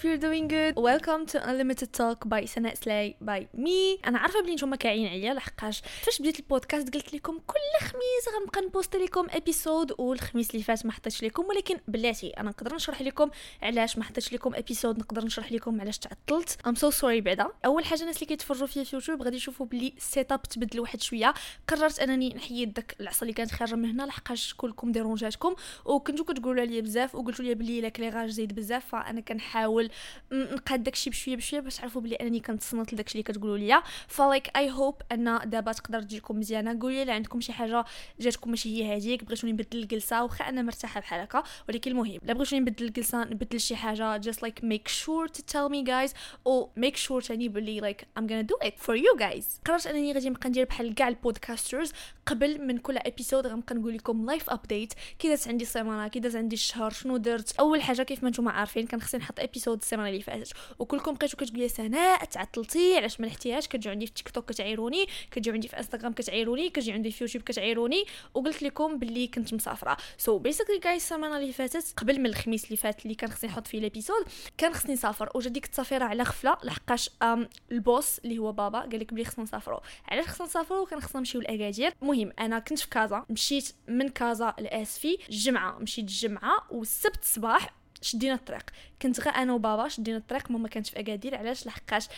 hope you're doing good. Welcome to unlimited talk by سناء سلاي by me. أنا عارفة بلي نتوما كاعيين عليا لحقاش فاش بديت البودكاست قلت لكم كل خميس غنبقى نبوست لكم episode والخميس اللي فات ما حطيتش لكم ولكن بلاتي أنا نقدر نشرح لكم علاش ما حطيتش لكم episode نقدر نشرح لكم علاش تعطلت. I'm so sorry بعدا. أول حاجة الناس اللي كيتفرجوا فيا في يوتيوب غادي يشوفوا بلي ال setup تبدل واحد شوية. قررت أنني نحيد داك العصا اللي كانت خارجة من هنا لحقاش كلكم ديرونجاتكم. وكنتو كتقولوا عليا بزاف وقلتوا لي بلي ال éclairage زايد بزاف فأنا كنحاول نقاد داكشي بشوية بشوية باش تعرفوا بلي أنني كنتصنت لداكشي اللي كتقولوا ليا. ف like I hope أن دابا تقدر تجيكم مزيانة. قولوا لي عندكم شي حاجة جاتكم ماشي هي هذيك بغيتوني نبدل الجلسة واخا أنا مرتاحة بحال هكا. ولكن المهم لا بغيتوني نبدل الجلسة نبدل شي حاجة just like make sure to tell me guys أو make sure تاني بلي like I'm gonna do it for you guys. قررت أنني غادي نبقى ندير بحال كاع ال podcasters قبل من كل episode غنبقى نقول لكم life update كي دازت عندي السيمانه كي داز عندي الشهر شنو درت؟ أول حاجة كيف ما نتوما عارفين كان خصني نحط episode السيمانة اللي فاتت. وكلكم بقيتو كتقولوا سناء تعطلتي علاش ما حطيتيهاش كتجيو عندي في تيك توك كتعيروني كتجيو عندي في انستغرام كتعيروني كتجيو عندي في يوتيوب كتعيروني وقلت لكم باللي كنت مسافرة. so basically guys السيمانة اللي فاتت قبل من الخميس اللي فات اللي كان خصني نحط فيه ال episode كان خصني نسافر. وجا ديك التسافيره على غفلة لحقاش ال boss اللي هو بابا قال لك بلي خصنا نسافروا علاش خصنا نسافروا كان خصنا نمشيو لأكادير. المهم أنا كنت في كازا مشيت من كازا لآسفي الجمعه مشيت الجمعه والسبت صباح شدينا الطريق. كنت غير أنا وبابا شدينا الطريق ماما كانت في أكادير علاش لحقاش؟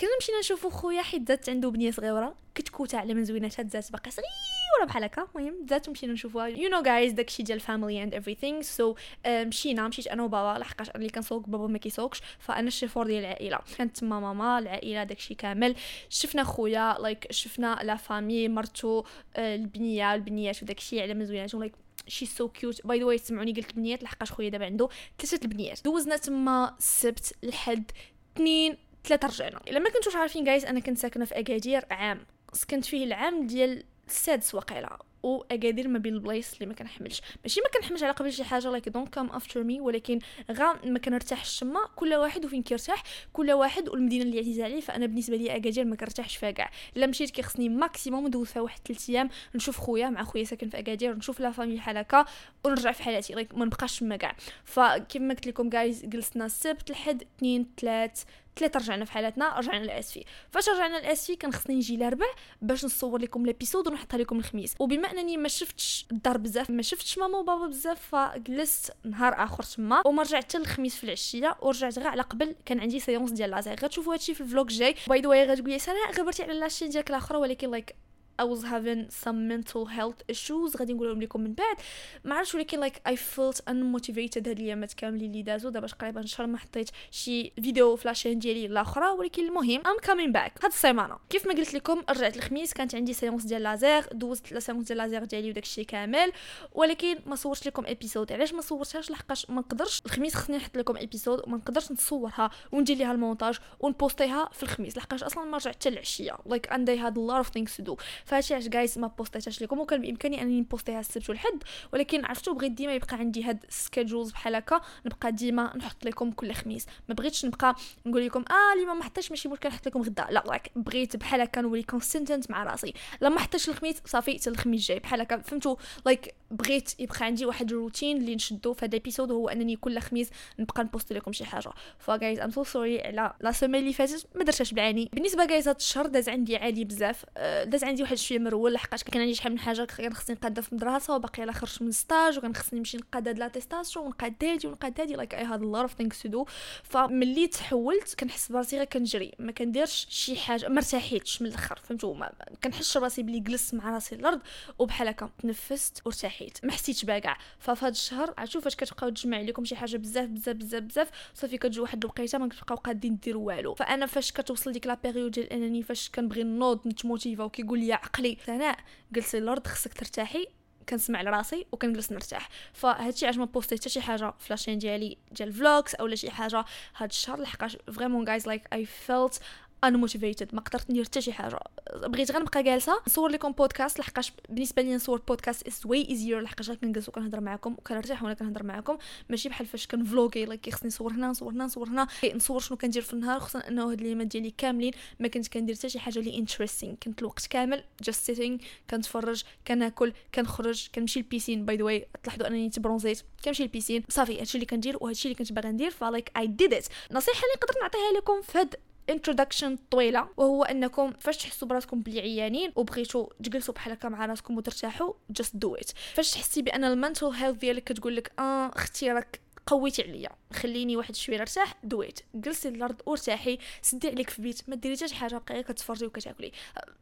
كنا مشينا نشوفو خويا حيت زادت عنده بنية صغيرة كتكوتة على من زويناتها تزادت باقا صغيرة بحال هكا. المهم زادت ومشينا نشوفوها. you know guys داكشي ديال family and everything. سو مشينا مشيت أنا وبابا لحقاش أنا اللي كنسوق بابا ما كيسوقش. فأنا الشيفور ديال العائلة. كانت تما ماما العائلة داكشي كامل. شفنا خويا like like, شفنا la famille مرتو البنية البنيات وداكشي على من زويناتهم like she so cute by the way سمعوني قلت البنيات لحقاش خويا دابا عنده ثلاثة البنيات. دوزنا تما السبت لحد اثنين ثلاثة رجعنا. إلا ما كنتوش عارفين guys أنا كنت ساكنة في أكادير عام. سكنت فيه العام ديال السادس وقيلة. واكادير ما بين البلايص اللي ما كنحملش. ماشي ما كنحملش على قبل شي حاجة like don't come after me ولكن غا ما كنرتاحش تما. كل واحد وفين كيرتاح كل واحد والمدينة اللي عزيزه عليه. فأنا بالنسبة لي اكادير ما كنرتاحش فيها كاع الا مشيت كيخصني maximum ندوز فيها واحد 3 أيام نشوف خويا مع خويا ساكن في اكادير نشوف la famille بحال هكا ونرجع في حالاتي. like ما نبقاش تما كاع. فكيف ما قلت لكم guys جلسنا السبت لحد 2 3 ثلاثة رجعنا في حالاتنا رجعنا لاسفي فاش رجعنا لاسفي كان خصني نجي الاربع باش نصور لكم l'épisode ونحطها لكم الخميس. وبما أنني ما شفتش الدار بزاف ما شفتش ماما وبابا بزاف فجلست نهار آخر تما وما رجعت حتى الخميس في العشية ورجعت غير على قبل. كان عندي séance ديال لازير غتشوفوا هادشي في ال vlog الجاي. by the way غتقولي سناء غبرتي على la chaîne ديالك الاخرى ولكن like I was having some mental health issues. غادي نقولهم لكم من بعد. ما عرفتش ولكن like I felt unmotivated هاد الأيامات كاملين اللي دازو دابا تقريبا شهر ما حطيت شي فيديو في la chaîne ديالي الأخرى. ولكن المهم I'm coming back. هاد السيمانة. كيف ما قلت لكم رجعت الخميس. كانت عندي séance ديال لازير دوزت la séance ديال لازير ديالي وداك الشيء كامل. ولكن ما صورتش لكم episode علاش ما صورتهاش؟ لحقاش ما نقدرش. الخميس خصني نحط لكم episode وما نقدرش نصورها وندير ليها المونتاج ونبوستيها في الخميس. لحقاش أصلا ما رجعت حتى العشية. Like and I had a lot of things to do. فهادشي علاش guys ما پوستيتهاش لكم وكان بإمكاني أنني نپوستيها السبت والحد ولكن عرفتوا بغيت ديما يبقى عندي هاد schedules بحال هكا نبقى ديما نحط لكم كل خميس. ما بغيتش نبقى نقول لكم آه اللي ما حطيتش ماشي مشكل نحط لكم غدا. لا like بغيت بحال هكا نولي consistent مع راسي. لما حطيتش الخميس صافي حتى الخميس الجاي. بحال هكا فهمتوا like بغيت يبقى عندي واحد الروتين اللي نشدو في هذا ال episode هو أنني كل خميس نبقى نpost لكم شي حاجة. ف guys I'm so sorry على la semaine اللي فاتت ما درتهاش بالعاني بالنسبة guys هاد الشهر داز عندي عادي بزاف. داز عندي واحد شوية مرول لحقاش كان عندي شحال من حاجة كان خصني نقاد في المدرسة وباقي على خرجت من stage وكان خصني نمشي نقاد هاد l'attestation ونقاد هادي ونقاد هادي. like I had lot of things to do فملي تحولت كنحس براسي غير كنجري. ما كنديرش شي حاجة ما ارتاحيتش من الأخر فهمتوا؟ كنحس راسي بلي جلست مع راسي الأرض وبحال هكا تنفست وارتاحيت ما حسيتش باكاع ففي هاد الشهر عرفتوا فاش كتبقاو تجمع لكم شي حاجة بزاف بزاف بزاف بزاف صافي كتجي واحد الوقيتة ما كتبقاو قادين ديروا والو. فأنا فاش كتوصل ديك la période ديال أنني فاش كنبغي نوض نتموتيفا وكيقول لي عقلي سناء جلسي الأرض خصك ترتاحي كنسمع لراسي وكنجلس نرتاح. فهادشي علاش ما بوستيت حتى شي حاجة في la chaîne ديالي ديال vlogs اولا شي حاجة. هاد الشهر لحقاش vraiment guys like I felt أنا motivated ما قدرت ندير حتى شي حاجة. بغيت غير نبقى جالسة. نصور لكم بودكاست لحقاش بالنسبة لي نصور podcast is way easier لحقاش كنجلس وكنهضر معكم وكنرتاح وأنا كنهضر معكم ماشي بحال فاش كنفلوغي like خصني نصور هنا نصور هنا نصور هنا. نصور شنو كندير في النهار خصوصا إنه هاد الايامات ديالي كاملين ما كنت كندير حتى شي حاجة لي interesting كنت الوقت كامل just sitting كنتفرج كناكل كنخرج كنمشي لل piscine by the way تلاحظوا أنني تبرونزيت. كنمشي لل piscine صافي هادشي اللي كندير وهادشي اللي كنت باغا ندير ف like I did it نصيحة اللي نقدر نعطيها لكم في هاد introduction طويلة وهو أنكم فاش تحسوا براسكم بلي عيانين وبغيتوا تجلسوا بحال هكا مع راسكم وترتاحوا just do it فاش تحسي بان ال mental health ديالك كتقول لك آه أختي راك قويتي عليا. خليني واحد شوية نرتاح. do it. جلسي الأرض وارتاحي سدي عليك في بيت. ما ديري حتى حاجة. بقاي كتفرجي وكتاكلي.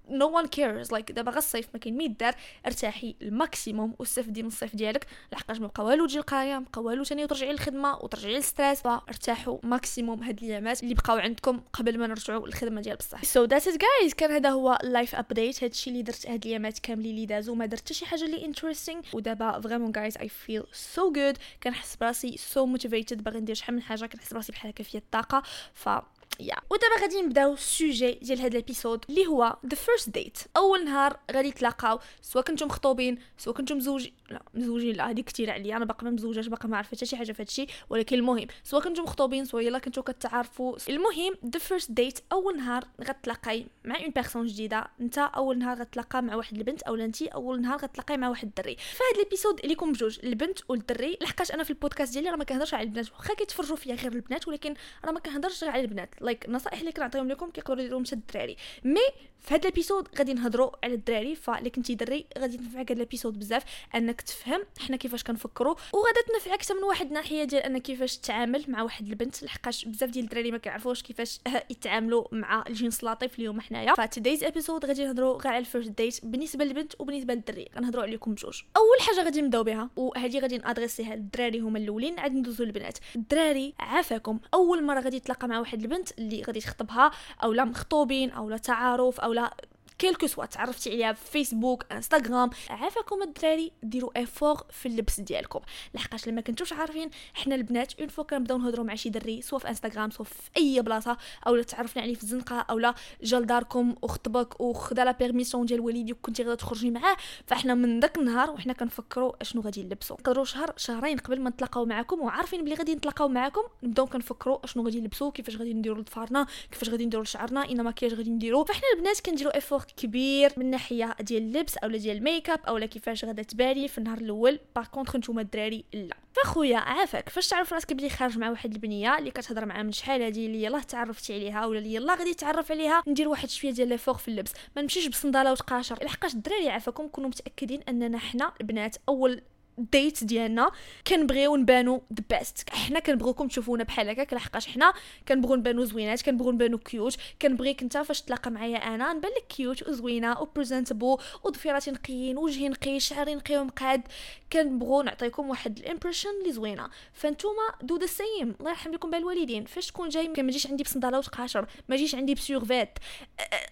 no one cares like دابا غا الصيف ما كاين ما يدار ارتاحي ال maximum واستفدي من الصيف ديالك. لحقاش ما بقى والو تجي القرايه بقى والو ثاني وترجعي للخدمة وترجعي لل stress. فارتاحوا maximum هاد الأيامات اللي بقاو عندكم قبل ما نرجعوا للخدمة ديال بصح. so that's it guys كان هذا هو life update هادشي اللي درت هاد الأيامات كاملين اللي دازو. ما درت حتى شي حاجة اللي interesting ودابا vraiment guys I feel so good كنحس براسي so motivated باغي ندير شحال من حاجة كنحس براسي بحال هكا فيا الطاقة. ف yeah ودابا غادي نبداو ال sujet ديال هذا ال episode اللي هو the first date أول نهار غادي تلاقاو سواء كنتم مخطوبين سواء كنتم مزوجين لا مزوجين لا هذه كثير عليا أنا باقا ما مزوجاش باقا ما عرفت حتى شي حاجة في هادشي. ولكن المهم سواء كنتم مخطوبين سواء يلا كنتو كتعارفوا المهم the first date أول نهار غتلاقاي مع une personne جديدة. أنت أول نهار غتلاقى مع واحد البنت اولا انت أول نهار غتلاقاي مع واحد الدري. فهاد ال episode ليكم بجوج البنت والدري لحقاش أنا في البودكاست ديالي راه ما كنهضرش على البنات. واخا كيتفرجوا فيا غير البنات ولكن راه ما كنهضرش على البنات. like like, نصائح اللي كنعطيهم لكم كيقدروا يديروهم حتى الدراري. mais في هذا ال episode غادي نهضروا على الدراري. فالا كنتي دري غادي تنفعك هذا ال episode بزاف أنك تفهم حنا كيفاش كنفكروا وغادا تنفعك من واحد الناحية ديال أنك كيفاش تتعامل مع واحد البنت. لحقاش بزاف ديال الدراري ما كيعرفوش كيفاش يتعاملوا مع الجنس اللطيف اللي هوما حنايا. ف today's episode غادي نهضروا غير على ال first date بالنسبة للبنت وبالنسبة للدري غنهضروا عليكم بجوج. أول حاجة غادي نبداو بها وهذه غادي نadresserيها للدراري هما الأولين. عاد ندوزو للبنات. الدراري عافاكم. أول مرة غادي تلاقى مع واحد البنت اللي غادي تخطبها أو لا مخطوبين أو لا تعارف أو لا quel que soit تعرفتي عليها في Facebook Instagram عافاكم الدراري ديروا effort في اللبس ديالكم. لحقاش إلا ما كنتوش عارفين حنا البنات une fois كنبداو نهضروا مع شي دري soit في Instagram soit في أي بلاصة اولا تعرفنا عليه في الزنقة اولا جا لداركم وخطبك وخدا la permission ديال والديك كنتي غادا تخرجي معاه. فاحنا من داك النهار وحنا كنفكروا أشنو غادي نلبسوا نقدروا شهر شهرين قبل ما نتلاقاو معاكم وعارفين بلي غادي نتلاقاو معاكم. نبداو كنفكروا أشنو غادي نلبسوا كيفاش غادي نديروا لضفارنا كيفاش غادي نديروا لشعرنا un maquillage غادي نديروا فاحنا البنات كنديروا effort كبير من ناحية ديال اللبس أولا ديال ال make up أولا كيفاش غادا تبالي في النهار الأول. par contre نتوما الدراري لا. فخويا عافاك. فاش تعرف راسك بلي خارج مع واحد البنية اللي كتهضر معاها من شحال هادي اللي يلاه تعرفتي عليها ولا اللي يلاه غادي تعرف عليها ندير واحد شوية ديال l'effort في اللبس. ما نمشيش بصندالة وتقاشر. لحقاش الدراري عافاكم كونوا متأكدين أننا حنا البنات أول date ديالنا كنبغيو نبانو the best حنا كنبغيوكم تشوفونا بحال هكاك لحقاش حنا كنبغيو نبانو زوينات كنبغيو نبانو cute كنبغيك انت فاش تلاقى معايا أنا نبان لك cute وزوينة و présentable وضفيراتي نقيين وجهي نقي شعري نقي ومقاد كنبغيو نعطيكم واحد ال impression اللي زوينة. فانتوما do the same الله يرحم لكم بالوالدين فاش تكون جاي ما تجيش عندي بصندالة وتقاشر ما جيش عندي ب survêt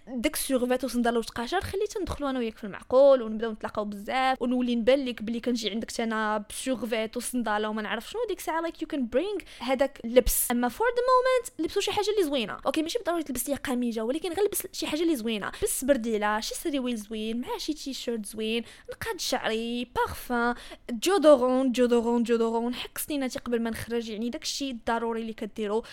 داك ال survêt وصنداله وتقاشر خلي تا ندخلوا أنا وياك في المعقول ونبداو نتلاقاو بزاف. ونولي نبان لك بلي كنجي عندك أنا ب survêt وصنداله وما نعرف شنو ديك الساعة like you can bring هذاك اللبس أما for the moment لبسوا شي حاجة اللي زوينة. okay ماشي بالضرورة تلبس لي قميجة ولكن غير لبس شي حاجة اللي زوينة. لبس برديلة شي سريويل زوين مع شي تي شيرت زوين نقاد شعري parfum déodorant déodorant déodorant حك سنيناتي قبل ما نخرج يعني داكشي الضروري اللي كديرو.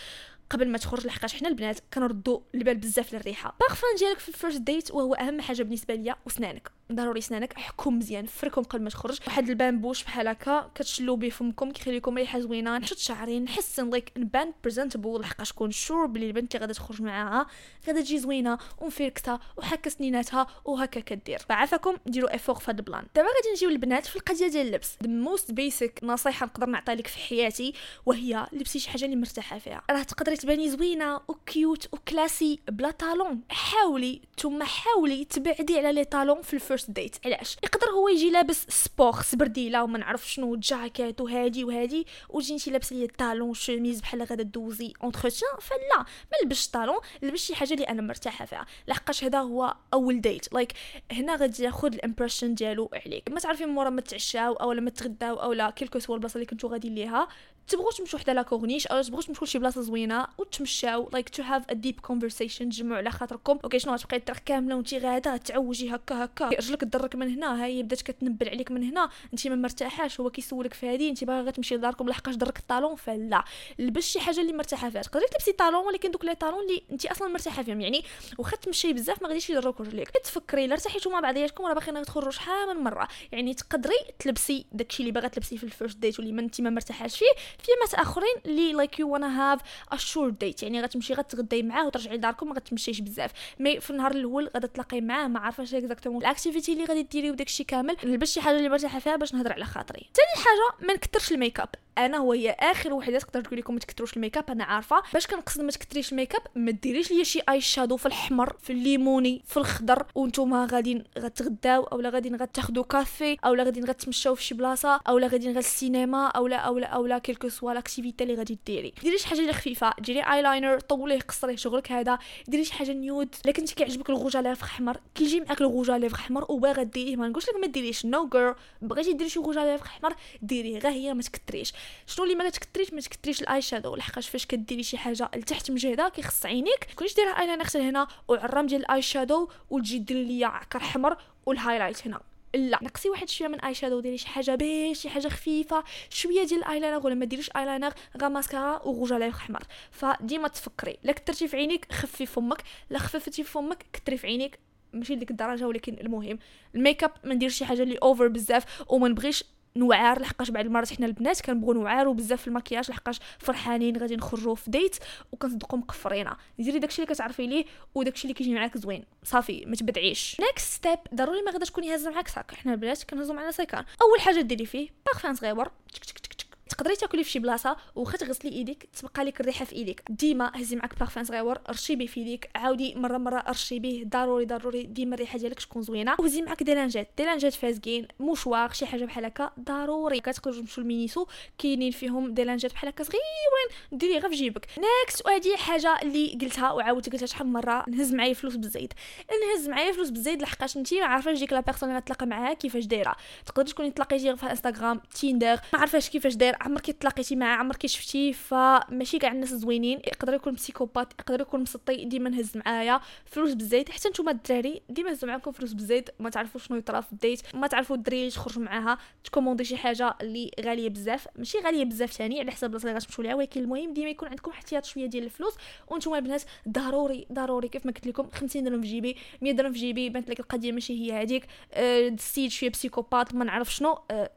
قبل ما تخرج لحقاش حنا البنات كنردوا البال بزاف للريحة. بارفان ديالك في ال first date وهو أهم حاجة بالنسبة ليا وسنانك. ضروري سنانك احكم مزيان فركم قبل ما تخرج. واحد ال bain de bouche بحال هكا كتشلو به فمكم كيخلي لكم ريحة زوينة. نحط شعري نحسن like نبان presentable لحقاش كون sure بلي البنت اللي غادا تخرج معاها غادا تجي زوينة ومفركته وحاكه سنيناتها وهكا كدير. فعافاكم ديروا effort هذا ال plan. دابا غادي نجيو للبنات في القضية ديال اللبس. the most basic نصيحة نقدر نعطيها لك في حياتي وهي لبسي شي حاجة اللي مرتاحة فيها. راه تقدري تباني زوينة و cute و classy بلا talon حاولي ثم حاولي تبعدي على les talons في ال first date علاش؟ يقدر هو يجي لابس sport سبرديلة وما نعرف شنو جاكيت وهادي وهادي وتجي انت لابسه les talons chemise بحال غادا دوزي entretien فلا ما لبسش talon لبس شي حاجة اللي أنا مرتاحة فيها. لحقاش هذا هو أول ديت لايك like هنا غادي ياخذ ال impression ديالو عليك. ما تعرفين مورا ما تعشاو أو ما تغداو أو لا quelle que soit البلاصة اللي كنتو غادي ليها تبغوا تمشوا حدا la corniche أو تبغوا تمشوا لشي بلاصة زوينة وتمشاو like to have a deep conversation تجمعوا على خاطركم. okay شنو غتبقاي الطريق كاملة وانت غادة تعوجي هكا هكا. رجلك تضرك من هنا هاي بدات كتنبل عليك من هنا. انت ما مرتاحاش هو كيسولك في هذه انت باغا تمشي لداركم لحقاش ضرك ال talon فلا. لبس شي حاجة اللي مرتاحة فيها. تقدري تلبسي talon ولكن دوك les talons اللي انت أصلا مرتاحة فيهم. يعني واخا تمشي بزاف ما غاديش يضروك رجليك تفكري الا ارتحيتوا مع بعضياتكم راه باقيين تخرجوا شحال من مرة. يعني تقدري تلبسي داكشي اللي باغا تلبسي في ال first date واللي ما انت ما مرتاحاش فيه. في ناس آخرين اللي like you wanna have a short date يعني غتمشي غتغداي معاه وترجعي لداركم ما غتمشيش بزاف. mais في النهار الأول غادا تلاقي معاه ما عارفاش exactement ال activité اللي غادي ديري وداكشي كامل. نلبس شي حاجة اللي مرتاحه فيها باش نهضر على خاطري. ثاني حاجة ما نكثرش الميك اب أنا هو هي آخر وحده تقدر تقول لكم ما تكثروش الميك اب أنا عارفة. باش كنقصد ما تكثريش الميك اب ما ديريش ليا شي eye shadow في الاحمر في الليموني في الخضر وأنتم غاديين غتغداو أولا غاديين غتاخذوا كافي أولا غاديين غتمشاو في شي بلاصة أولا غاديين غير السينما أولا أولا أولا quelle que soit l'activité اللي غادي ديري. ديري شي حاجة اللي خفيفة ديري ايلاينر طوليه قصريه شغلك هذا. ديري شي حاجة nude لكن انت كيعجبك الغوج على احمر كيجي معاك الغوج على احمر وباغا ديريه. ما نقولش لك ما ديريش no no بغيتي ديري شي غوج على احمر ديريه. غير هي ما تكثريش شنو اللي ما تكثريش ما تكثريش ال eye shadow لحقاش فاش كديري شي حاجة لتحت مجهده كيخص عينيك تكونيش دايره ايلاينر حتى هنا وعرام ديال ال eye shadow وتجي دير ليا عكر احمر وال highlight هنا. لا نقصي واحد شوية من eye shadow ديري شي حاجة بيش شي حاجة خفيفة شوية ديال الأيلاينر ولا ما ديريش أيلاينر غير mascara و rouge à lèvres فديما تفكري لا كثرتي في عينيك خفي فمك لا خففتي فمك كثري في عينيك. ماشي لديك الدرجة ولكن المهم الميك اب ما نديرش شي حاجة اللي over بزاف وما نبغيش نوعار لحقاش بعض المرات حنا البنات كنبغوا نوعاروا بزاف في المكياج لحقاش فرحانين غادي نخرجوا في date وكنصدقوا مقفرينه ديري داكشي اللي كتعرفي ليه وداكشي اللي كيجي معاك زوين. صافي ما تبدعيش. next step ضروري ما غاداش تكوني هازة معاك sac حنا البنات كنهزو معنا سيكان أول حاجة ديري فيه بارفان صغيور. تك تك تك تقدري تاكلي في شي بلاصة وخا تغسلي ايديك تبقى لك الريحة في ايديك. ديما هزي معاك بارفان صغيور رشي به في يديك عاودي مرة مرة رشي به ضروري ضروري ديما الريحة ديالك تكون زوينة. وهزي معاك des lingettes des lingettes فازكين مشواق شي حاجة بحال هكا ضروري. كتقدروا تمشوا لمينيسو كاينين فيهم des lingettes بحال هكا صغيورين ديري غير في جيبك. next وهذه حاجة اللي قلتها وعاودت قلتها شحال من مرة نهز معايا فلوس بالزيد نهز معايا فلوس بالزيد لحقاش انت ما عارفاش ديك la personne اللي غتلاقى معاها كيفاش دايرة. تقدري تكوني تلاقيتي في انستغرام تيندر ما عارفاش كيفاش داير عمرك تلاقيتي معاه عمرك شفتيه فماشي كاع الناس زوينين يقدر يكون psychopathe يقدر يكون مسطي ديما نهز معايا فلوس بالزيد حتى نتوما الدراري ديما هزوا معاكم فلوس بالزيد ما تعرفوا شنو يطرا في ال date ما تعرفوا الدراري تخرجوا معاها تكوموندي شي حاجة اللي غالية بزاف ماشي غالية بزاف ثاني على حسب البلاصه اللي غتمشوا ليها ولكن المهم ديما يكون عندكم احتياط شوية ديال الفلوس وأنتم البنات ضروري ضروري كيف ما قلت لكم 50 درهم في جيبي 100 درهم في جيبي بانت لك القضية ماشي هي هذيك هاد السيد شوية psychopathe ما نعرف شنو أه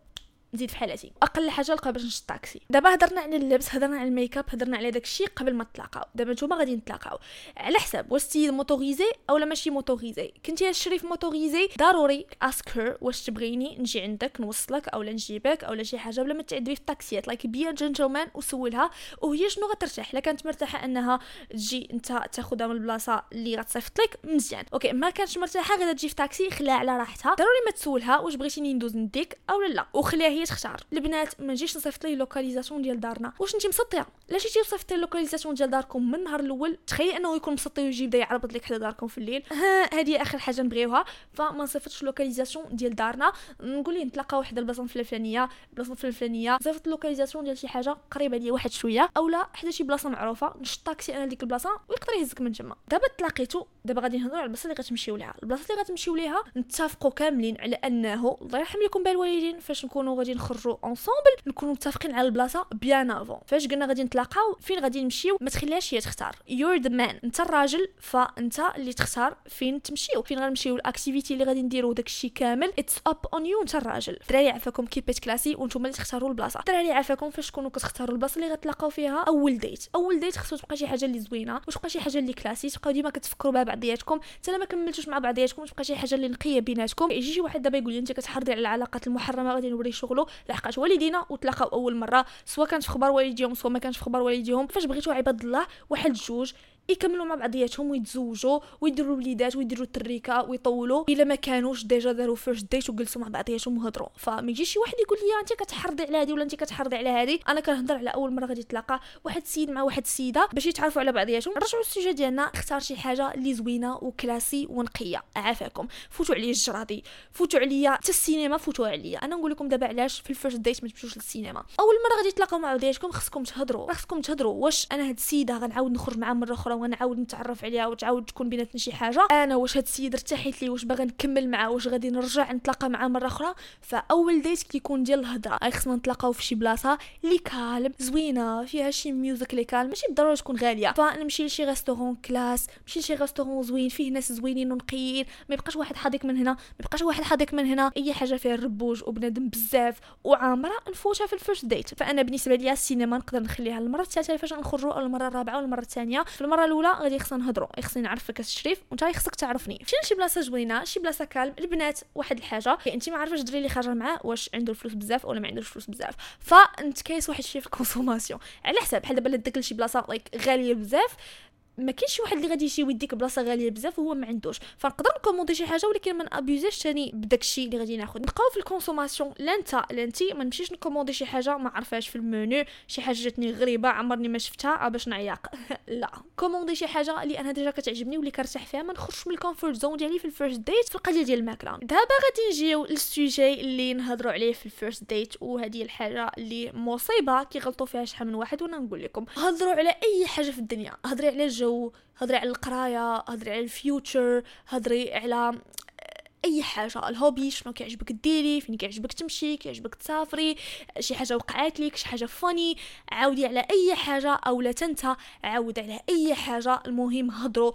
نزيد في حالتي أقل حاجة نلقى باش نشد طاكسي. دابا هضرنا على اللبس هضرنا على الميك أب هضرنا على داكشي قبل ما تلاقاو دابا نتوما غادي نتلاقاو. على حساب واش السيد motorisé أولا ماشي motorisé كنتي الشريف motorisé ضروري. اسكر واش تبغيني نجي عندك نوصلك أولا نجيبك أولا شي حاجة بلا ما تعدي في الطاكسيات. like be a gentleman وسولها. وهي شنو غترتاح؟ إلا كانت مرتاحة أنها تجي أنت تاخذها من البلاصة اللي غتصيفط لك مزيان. okay ما كانتش مرتاحة غير تجي في طاكسي خليها على راحتها. ضروري ما تسولها واش بغيتيني ندوز نديك أولا لا. وخليها هي تختار. البنات ما نجيش نصيفط ليه la localisation ديال دارنا. واش انت مسطيه لا جيتي صيفطي la localisation ديال داركم من النهار الأول تخيلي أنه يكون مسطي ويجي يبدا يعربط لك حدا داركم في الليل. هذه آخر حاجة نبغيوها. فما نصيفطش la localisation ديال دارنا. نقول ليه نتلاقاو حدا البلاصة الفلانية البلاصه الفلانية. صيفط la localisation ديال شي حاجة قريبة ليا واحد شوية. اولا حدا شي بلاصة معروفة نشد طاكسي أنا لديك البلاصة ويقدر يهزك من تما. دابا تلاقيتو دابا غادي نهضروا على البلاصة اللي غتمشيو لها البلاصة اللي غتمشيو ليها نتفقوا كاملين على أنه الله يرحم لكم بالوالدين فاش نكونوا غادي نخرجوا ensemble نكونوا متفقين على البلاصة bien avant فاش قلنا غادي نتلاقاو فين غادي نمشيو؟ ما تخليهاش هي تختار. you're the man انت الراجل فانت اللي تختار فين تمشيو. فين غنمشيو؟ ال activité اللي غادي نديرو داكشي كامل. it's up on you انت الراجل. الدراري عافاكم keep it classy وأنتم اللي تختاروا البلاصة. الدراري عافاكم فاش تكونوا كتختاروا البلاصة اللي غتلاقاو فيها أول date أول date خصو تبقى شي حاجة اللي زوينة واش تبقى شي حاجة اللي classy تبقاو ديما كتفكروا بها بعضياتكم. حتى ما كملتوش مع بعضياتكم تبقى شي حاجة اللي نقية بيناتكم. يجي شي واحد دابا يقول لي أنت كتحرضي على العلاقات المحرمة غادي نوري شغلو لحقاش والدينا وتلاقاو أول مرة سواء كانت في خبر والديهم سواء ما كانش في خبر والديهم فاش بغيتو عباد الله واحد جوج يكملوا مع بعضياتهم ويتزوجوا ويديروا وليدات ويديروا تريكه ويطولوا إلا ما كانوش déjà داروا first date وجلسوا مع بعضياتهم وهضروا. فما يجيش شي واحد يقول لي انت كتحرضي على هذه ولا انت كتحرضي على هذه أنا كنهضر على أول مرة غادي تلاقى واحد السيد مع واحد السيده باش يتعرفوا على بعضياتهم. نرجعوا لل sujet ديالنا. اختار شي حاجة اللي زوينة و classy ونقية. عافاكم. فوتوا عليا الجرادي. فوتوا عليا حتى السينما فوتوا عليا. أنا نقول لكم دابا علاش في ال first date ما تمشوش للسينما. أول مرة غادي تلاقاو مع بعضياتكم خصكم تهضروا. خصكم تهضروا واش أنا هاد السيدة غنعاود نخرج معها مرة أخرى ونعاود نتعرف عليها وتعاود تكون بيناتنا شي حاجة. أنا واش هاد السيد ارتاحت لي واش باغا نكمل معاه واش غادي نرجع نتلاقى معاه مرة أخرى فأول date كيكون ديال الهضرة خصنا نتلاقاو في شي بلاصة اللي calme زوينة فيها شي music اللي calme ماشي بالضرورة تكون غالية. فنمشي لشي restaurant classe نمشي لشي restaurant زوين فيه ناس زوينين ونقيين ما يبقاش واحد حاضيك من هنا ما يبقاش واحد حاضيك من هنا أي حاجة فيها الربوج وبنادم بزاف وعامرة نفوتها في ال first date فأنا بالنسبة ليا السينما نقدر نخليها المره الثالثة فاش نخرجوا أو المره الرابعة ولا المره الثانية. في المرة الأولى غادي خصنا نهضروا خصني نعرفك الشريف وانت خصك تعرفني. مشينا لشي بلاصة زوينة شي بلاصة calme البنات واحد الحاجة. انت ما عارفاش الدري اللي خارجة معاه واش عنده الفلوس بزاف ولا ما عندوش فلوس بزاف. فنتكايس واحد الشيء في ال consommation. على حساب بحال دابا داك لشي بلاصة like غالية بزاف. ما كاينش شي واحد اللي غادي يجي ويديك بلاصة غالية بزاف وهو ما عندوش. فنقدر ن commander شي حاجة ولكن ما ن abuser ش ثاني بداك الشيء اللي غادي ناخذ نبقاو في ال consommation لا انت لا انت ما نمشيش ن commander شي حاجة ما عرفاش في المنيو شي حاجة جاتني غريبة عمرني ما شفتها باش نعياق. لا. commander شي حاجة اللي أنا déjà كتعجبني واللي كنرتاح فيها ما نخرجش من ال comfort zone ديالي في ال first date في القضية ديال الماكله دابا غادي نجيو لل sujet اللي نهضروا عليه في ال first date وهذه الحاجة اللي مصيبة كيغلطوا فيها شحال من واحد وأنا نقول لكم. هضروا على أي حاجة في الدنيا. هضري على الجو هضري على القراية هضري على ال future هضري على أي حاجة. ال hobby شنو كيعجبك ديري فين كيعجبك تمشي كيعجبك تسافري شي حاجة وقعات لك شي حاجة funny عاودي على أي حاجة أو لا تنسى عاود على أي حاجة. المهم هضروا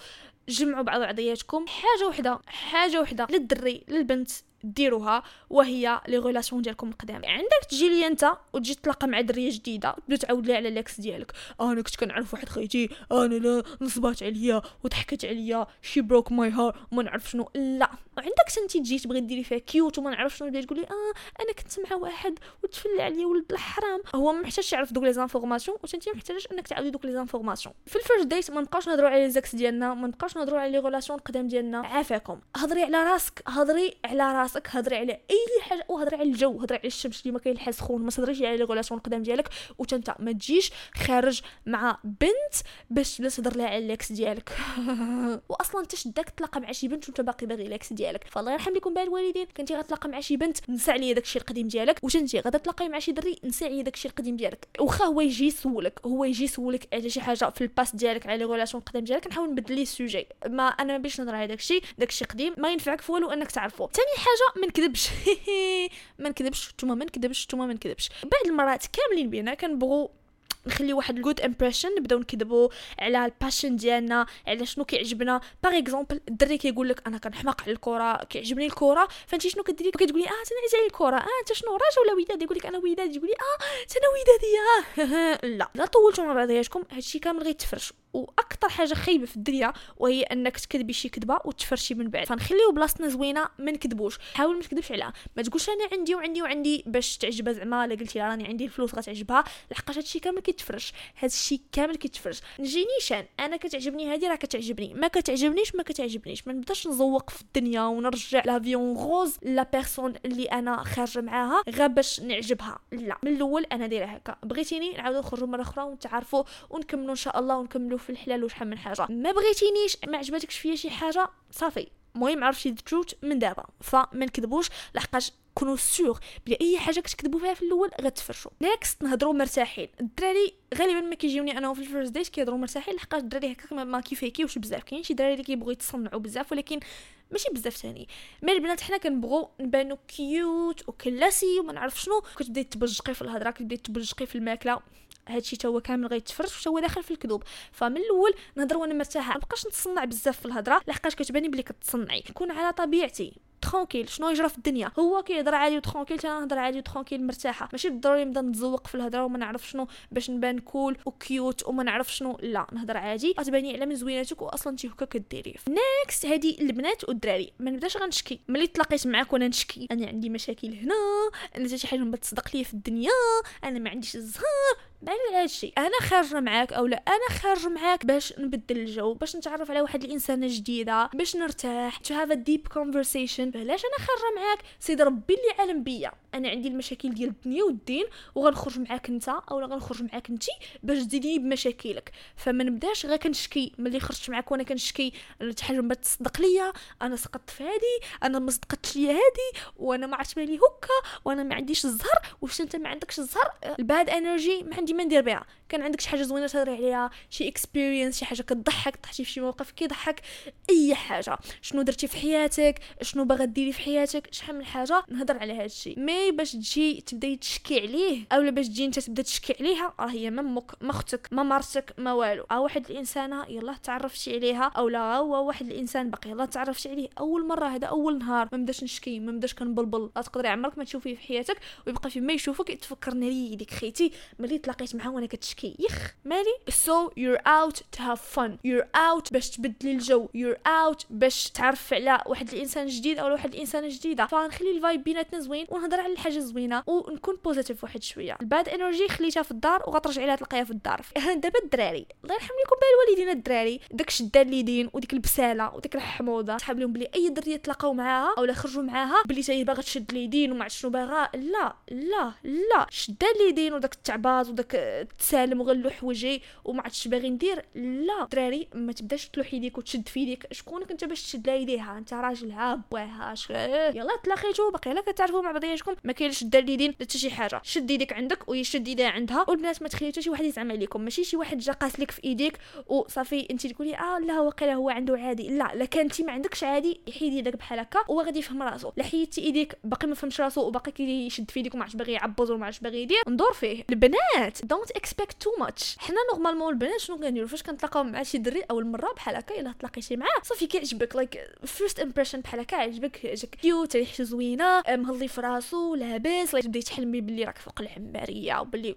جمعوا بعض بعضياتكم حاجة وحدة حاجة وحدة للدري للبنت. ديروها وهي les relations ديالكم القدام عندك تجي لي انت وتجي تلاقى مع درية جديدة تبدا تعاود لي على ال ex ديالك. أنا كنت كنعرف واحد خيتي أنا لا نصبات عليا وضحكت عليا شي broke my heart ما نعرف شنو. لا. عندك انت تجي تبغي ديري فيها cute وما نعرف شنو تقول لي آه أنا كنت مع واحد وتفلى عليا ولد الحرام. هو ما محتاجش يعرف دوك les informations وانت ما محتاجش إنك تعاودي دوك les informations. في ال first date ما نبقاوش نهضروا على زاكس ديالنا ما نبقاوش نهضروا على les relations القدام ديالنا. عافاكم. هضري على راسك هضري على راسك هضري على أي حاجة وهضري على الجو هضري على الشمس اللي ما كاين الحال سخون. ما تهضريش على les relations القدام ديالك وانت ما تجيش خارج مع بنت باش تبدا تهضر لها على ال ex ديالك. واصلا انت شداك تلاقى مع شي بنت وانت باقي باغي ال ex ديالك. فالله يرحم لكم بها الوالدين. كنتي غتلاقى مع شي بنت نساي عليا داكشي القديم ديالك. واش انت غادا تلاقاي مع شي دري نسى عليا داكشي القديم ديالك. واخا هو يجي يسولك هو يجي يسولك على شي حاجة في ال past ديالك على relations القدام ديالك نحاول نبدل ليه ال sujet. ما أنا ما باغيش نهضر على داكشي داكشي قديم. ما ينفعك في والو أنك تعرفو. ثاني حاجة ما نكذبش. ما نكذبش. نتوما ما نكذبش نتوما ما نكذبش. بعض المرات كاملين بينا كنبغوا نخلي واحد ال good impression نبداو نكذبوا على ال passion ديالنا على شنو كيعجبنا. par exemple الدري كيقول لك أنا كنحماق على الكرة كيعجبني الكرة فانت شنو كديري؟ كتقولي آه أنا عزيزة الكرة. آه أنت شنو؟ رجاء ولا وداد يقول لك أنا وداد تقولي آه أنا وداديه لا لا طولتوا مع بعضياتكم هادشي كامل غيتفرش وأكثر حاجة خايبة في الدنيا وهي إنك تكذبي شي كذبة وتفرشي من بعد. فنخليو بلاصتنا زوينة ما نكذبوش. حاول ما تكذبش عليها ما تقولش أنا عندي وعندي وعندي باش تعجبها زعما. لا قلتي راني عندي الفلوس غتعجبها. لحقاش هادشي كامل كيتفرش. هادشي كامل كيتفرش. نجي نيشان. أنا كتعجبني هادي راه كتعجبني. ما كتعجبنيش ما كتعجبنيش. ما نبداش نزوق في الدنيا ونرجع la vie en rose la personne اللي أنا خارجة معاها غير باش نعجبها. لا. من الأول أنا دايرة هكا. بغيتيني نعاودو نخرجوا مرة أخرى ونتعرفوا ونكملوا إن شاء الله ونكملوا في الحلال وشحال من حاجة. ما بغيتينيش ما عجبتكش فيا شي حاجة صافي. المهم عرفتي ال truth من دابا. فما نكذبوش لحقاش كونوا sûr بلي أي حاجة كتكذبوا فيها في الأول غتفرشوا. next نهضروا مرتاحين. الدراري غالبا ما كيجيوني أنا في ال first date كيهضروا مرتاحين لحقاش الدراري هكاك ما كي faker يوش بزاف. كاين شي دراري اللي كيبغيو يتصنعوا بزاف ولكن ماشي بزاف ثاني. mais البنات حنا كنبغوا نبانو cute و classy وما نعرف شنو. كتبداي تبجقي في الهضرة كتبداي تبجقي في الماكلة. هادشي تا هو كامل غيتفرش وتا هو داخل في الكذوب. فمن الأول نهضر وأنا مرتاحة. مابقاش نتصنع بزاف في الهضرة لحقاش كتباني بلي كتصنعي. نكون على طبيعتي tranquille شنو يجرى في الدنيا؟ هو كيهضر عادي و tranquille أنا نهضر عادي و tranquille مرتاحة. ماشي بالضروري نبدا نتزوق في الهضرة وما نعرف شنو باش نبان cool و cute وما نعرف شنو. لا نهضر عادي. غتباني على من زويناتك واصلا انت هكا كديري next هادي البنات والدراري. ما نبداش غنشكي. ملي تلاقيت معاك وأنا نشكي. أنا عندي مشاكل هنا أنا شي حاجة ما تصدق ليا في الدنيا أنا ما عنديش الزهر. على هذا الشيء أنا خارجة معاك أو لا؟ أنا خارجة معاك باش نبدل الجو باش نتعرف على واحد الإنسانة جديدة باش نرتاح to have a deep conversation. علاش أنا خارجة معاك؟ سيد ربي اللي عالم بيا. أنا عندي المشاكل ديال الدنيا والدين وغنخرج معاك انت أو غنخرج معاك انت باش تزيديني بمشاكلك. فما نبداش غير كنشكي. ملي خرجت معاك وأنا كنشكي شي حاجة ما تصدق ليا أنا سقطت في هادي أنا ما صدقتش ليا هادي وأنا ما عرفت مالي هكا وأنا ما عنديش الزهر واش انت ما عندكش الزهر ال bad energy ما عندي ما ندير بها كان عندك شي حاجة زوينة تهضري عليها شي experience شي حاجة كتضحك طحتي في شي موقف كيضحك أي حاجة. شنو درتي في حياتك؟ شنو باغا ديري في حياتك؟ شحال من حاجة. نهضر على هذا الشيء mais باش تجي تبداي تشكي عليه أولا باش تجي أنت تبدأ تشكي عليها راه هي ما ما أختك ما مرتك ما والو. آه واحد الانسانه يلا تعرفتي عليها أو لا هو واحد الإنسان باقي يلا تعرفتي عليه أول مرة هذا أول نهار. ما بداش نشكي ما بداش كنبلبل. تقدري عمرك ما تشوفيه في حياتك ويبقى في ما يشوفك تفكرني لي ديك خيتي ملي تلاقيت معاه وأنا كتشكي. يخ مالي؟ So you're out to have fun. You're out باش تبدلي الجو. You're out باش تعرف على واحد الإنسان جديد أو واحد الانسانه جديدة. فنخلي ال vibe بيناتنا زوين ونهضر على الحاجة زوينة ونكون positive واحد شوية. ال bad energy خليتها في الدار وغترجعي لها تلقايها في الدار. دابا الدراري الله يرحم لكم بالوالدين الدراري. داك الشدة اليدين وديك البسالة وديك الحموضة تحساب لهم بلي أي درية تلاقاو معاها أو خرجوا معاها بلي هي باغا تشد اليدين وما شنو باغا لا لا لا. شدة اليدين وداك التعباط وداك التسالم وغنلوح وجهي وما عرفتش باغي ندير لا. دراري ما تبداش تلوح يديك وتشد في يديك شكونك انت باش تشد لها يديها؟ انت راجل ها بواها يلا تلاقيتو باقي لا كتعرفوا مع بعضياتكم. ما كاينش اليدين حتى شي حاجة. شد يديك عندك ويشد يديها عندها. والبنات ما تخليو شي واحد يزعم عليكم. ماشي شي واحد جا قاس لك في إيديك وصافي أنت تقولي آه لا واقيلا هو عنده عادي. لا لا كان انت ما عندكش عادي يحيد يدك بحال هكا وهو غادي يفهم راسو. لا حيدتي إيديك باقي ما فهمش راسو وباقي كيشد في يديك وما عرفتش باغي يعبز وما عرفتش باغي يدير. ندور فيه. البنات don't expect too much حنا normalement البنات شنو كنديروا فاش كنتلاقاو مع شي دري اول مره بحال هكا الا تلاقيتي معاه. صافي كيعجبك like first impression بحال هكا عجبك جاك cute ريحته زوينة مهلي في راسو. لاباس تبداي تحلمي باللي راك فوق العمارية وباللي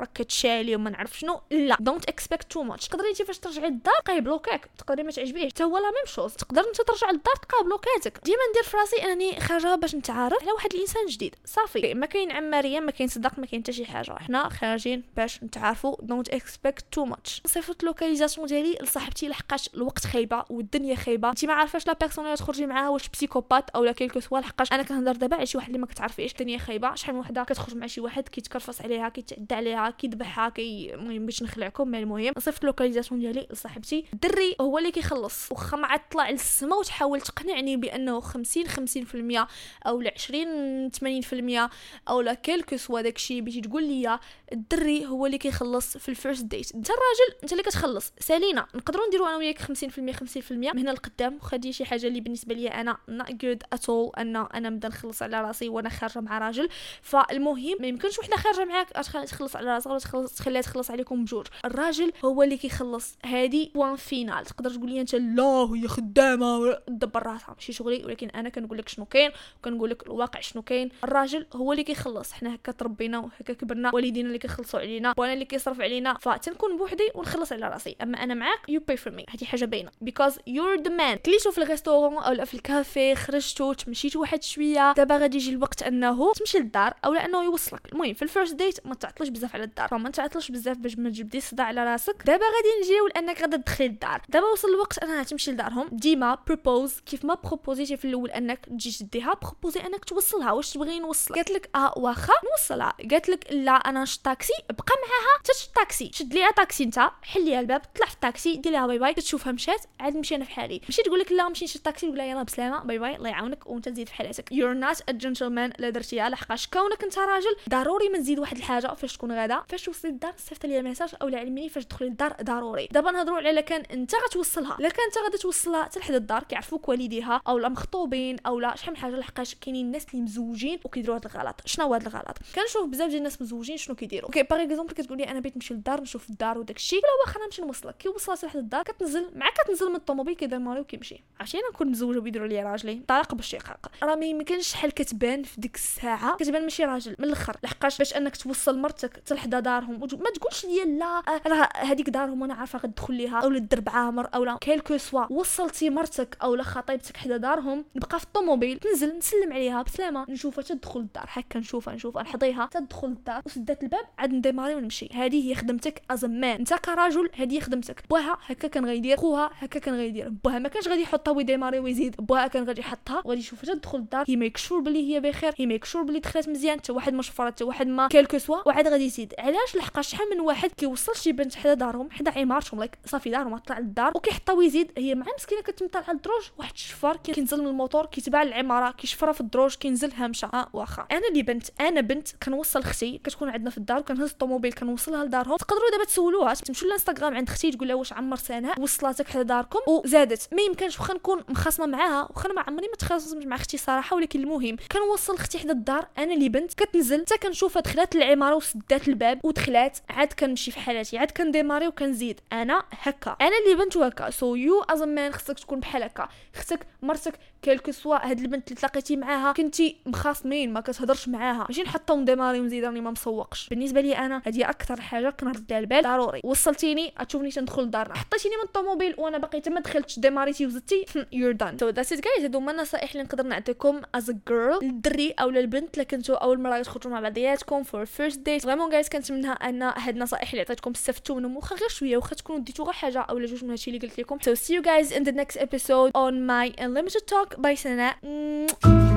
راك كتشالي وما نعرف شنو. لا don't expect too much تقدري انت فاش ترجعي للدار تلقاي بلوكاك. تقدري ما تعجبيه حتى هو لا même chose. تقدر انت ترجع للدار تلقى بلوكاتك. ديما ندير في راسي انني خارجة باش نتعرف على واحد الإنسان جديد. صافي. ما كاين عماريه ما كاين صداق ما كاين حتى شي حاجة. حنا خارجين باش نتعرفوا. don't expect too much صيفط localisation ديالي لصاحبتي لحقاش الوقت خايبة والدنيا خايبة. انت ما عارفاش la personne اللي تخرجي معاها واش psychopathe أو لا quel que soit لحقاش أنا كنهضر دابا على شي واحد اللي ما كتعرفيش الدنيا خايبة. شحال من وحدة كتخرج مع شي واحد كيتكرفص عليها كيتعدى عليها. كيذبحها كي المهم باش نخلعكم مع المهم صيفط localisation ديالي لصاحبتي. الدري هو اللي كيخلص. واخا ما عاد طلع للسما وتحاول تقنعني بأنه 50 50% أو ل 20 80% أو لا quel que soit داكشي بغيتي تقول لي الدري هو اللي كيخلص في ال first date انت الراجل انت اللي كتخلص. سالينا نقدروا نديروا أنا وياك 50% 50% من هنا لقدام. وخدي شي حاجة اللي بالنسبة لي أنا not good at all أن أنا نبدا نخلص على راسي وأنا خارجة مع راجل. فالمهم ما يمكنش وحدة خارجة معاك تخلص على راسها ولا تخليها تخلص عليكم بجوج. الراجل هو اللي كيخلص هادي point final. تقدر تقول لي أنت لا هي خدامة. دبر راسها. ماشي شغلي ولكن أنا كنقول لك شنو كاين وكنقول لك الواقع شنو كاين. الراجل هو اللي كيخلص. حنا هكا تربينا وهكا كبرنا. والدينا اللي كيخلصوا علينا وأنا اللي كيصرف علينا. فتنكون بوحدي ونخلص على راسي. أما أنا معاك you pay for me هذه حاجة باينة. because you're the man كليتو في ال restaurant أو في الكافي خرجتو تمشيتو واحد شوية. دابا غادي يجي الوقت أنه تمشي للدار أو انه يوصلك. المهم في ال first date ما تعطلش بزاف على الدار فما تعطلش بزاف باش ما تجبدي صداع على راسك. دابا غادي نجيو لأنك غادا تدخلي للدار دابا وصل الوقت أنها تمشي لدارهم. ديما propose كيف ما بروبوزيتي في الأول أنك تجي تديها بروبوزي أنك توصلها. واش تبغي نوصلك؟ قالت لك آه واخا نوصلها. قالت لك لا أنا نشد طاكسي بقى معاها. تشد طاكسي شد ليها طاكسي أنت حل ليها الباب طلع في الطاكسي دير لها bye bye. تشوفها مشات عاد نمشي أنا في حالي. ماشي تقول لك لا نمشي نشد طاكسي ولا يلا بسلامة bye bye الله يعاونك وأنت تزيد في حالتك you're not a gentleman لا درتيها لحقاش كونك أنت راجل ضروري ما نزيد واحد الحاجة فاش تكون غادا فاش توصلي للدار صيفط ليا message أو علميني فاش تدخلي للدار ضروري. دابا نهضروا على كان أنت غتوصلها. إلا كان أنت غادي توصلها حتى لحد الدار كيعرفوك والديها أو لا مخطوبين أو لا شحال من حاجة لحقاش كاينين الناس اللي مزوجين وكيديروا هذا الغلط. شنو هو هذا الغلط؟ كنشوف بزاف ديال الناس مزوجين شنو كيديروا. okay par exemple كتقول لي أنا بغيت نمشي للدار نشوف الدار وداك الشيء ولا واخا نمشي نوصلك وصلت لحد الدار كتنزل مع كتنزل من الطوموبيل كيديماري وكيمشي. عرفتي أنا نكون مزوجة ويديرها لي راجلي. طلاق بالشقاق راه ما يمكنش شحال كتبان في ديك الساعة. كتبان ماشي راجل من الأخر. لحقاش باش أنك توصل مرتك حدا دارهم ما تقولش لي لا آه، راه هذيك دارهم وأنا عارفة غتدخل ليها أو الدرب عامر أو لا. quel que soit وصلتي مرتك أو لا خطيبتك حدا دارهم نبقى في الطوموبيل ننزل نسلم عليها بسلامة. نشوفها تدخل الدار. هكا نشوفها نشوفها نحضيها تدخل الدار. وسدات الباب عاد نديماري ونمشي. هذه هي خدمتك as man أنت كراجل هذه خدمتك. بوها هكا كان غيدير خوها هكا كان غيدير بوها ما كانش غادي يحطها ويديماري ويزيد. بوها كان غادي يحطها. وغادي يشوفها تدخل الدار. هي make sure بلي هي بخير. هي make sure بلي دخلت مزيان. حتى واحد ما شفرات حتى واحد ما. quel que soit وعاد غادي يزيد. علاش لحقاش شحال من واحد كيوصل شي بنت حدا دارهم حدا عمارتهم like صافي دارهم طلع للدار وكيحطها ويزيد هي مع مسكينة كتمطلع على الدروج واحد الشفار كي- كينزل من الموتور كيتبع العماره كيشفرها في الدروج كينزل هامشة. ها واخا. أنا اللي بنت أنا بنت كنوصل أختي كتكون عندنا في الدار وكنهز الطوموبيل كنوصلها لدارهم. تقدروا دابا تسولوها تمشوا للانستغرام عند أختي تقول لها واش عمر سناء وصلاتك حدا داركم؟ وزادت. ما يمكنش واخا نكون مخاصمة معاها واخا ما عمري ما تخاصمت مع أختي صراحة ولكن المهم كنوصل أختي حدا الدار أنا اللي بنت كتنزل حتى كنشوفها دخلات العمارة وسدات الباب. ودخلات عاد كنمشي في حالاتي عاد كنديماري وكنزيد. أنا هكا. أنا اللي بنت هكا. so you as man خصك تكون بحال هكا. أختك مرتك quel que soit هاد البنت اللي تلاقيتي معاها كنتي مخاصمين ما كتهضرش معاها. ماشي نحطها نديماري ونزيد راني ما مسوقش. بالنسبة لي أنا هذه أكثر حاجة كنرد لها البال. ضروري. وصلتيني غتشوفني تندخل لدارنا. حطيتيني من الطوموبيل وأنا باقي ما دخلتش. ديماريتي وزدتي you're done so that's it guys هادو هما النصائح اللي نقدر نعطيكم as a girl للدري أو للبنت اللي كنتو أول مرة تخرجوا مع بعضياتكم for first date vraiment guys كنتمنى أن هاد النصائح اللي عطيتكم استفدتوا منهم واخا غير شوية واخا تكونوا ديتوا غير حاجة أو جوج من هادشي اللي قلت لكم so see you guys in the next episode on my unlimited talk. By Sana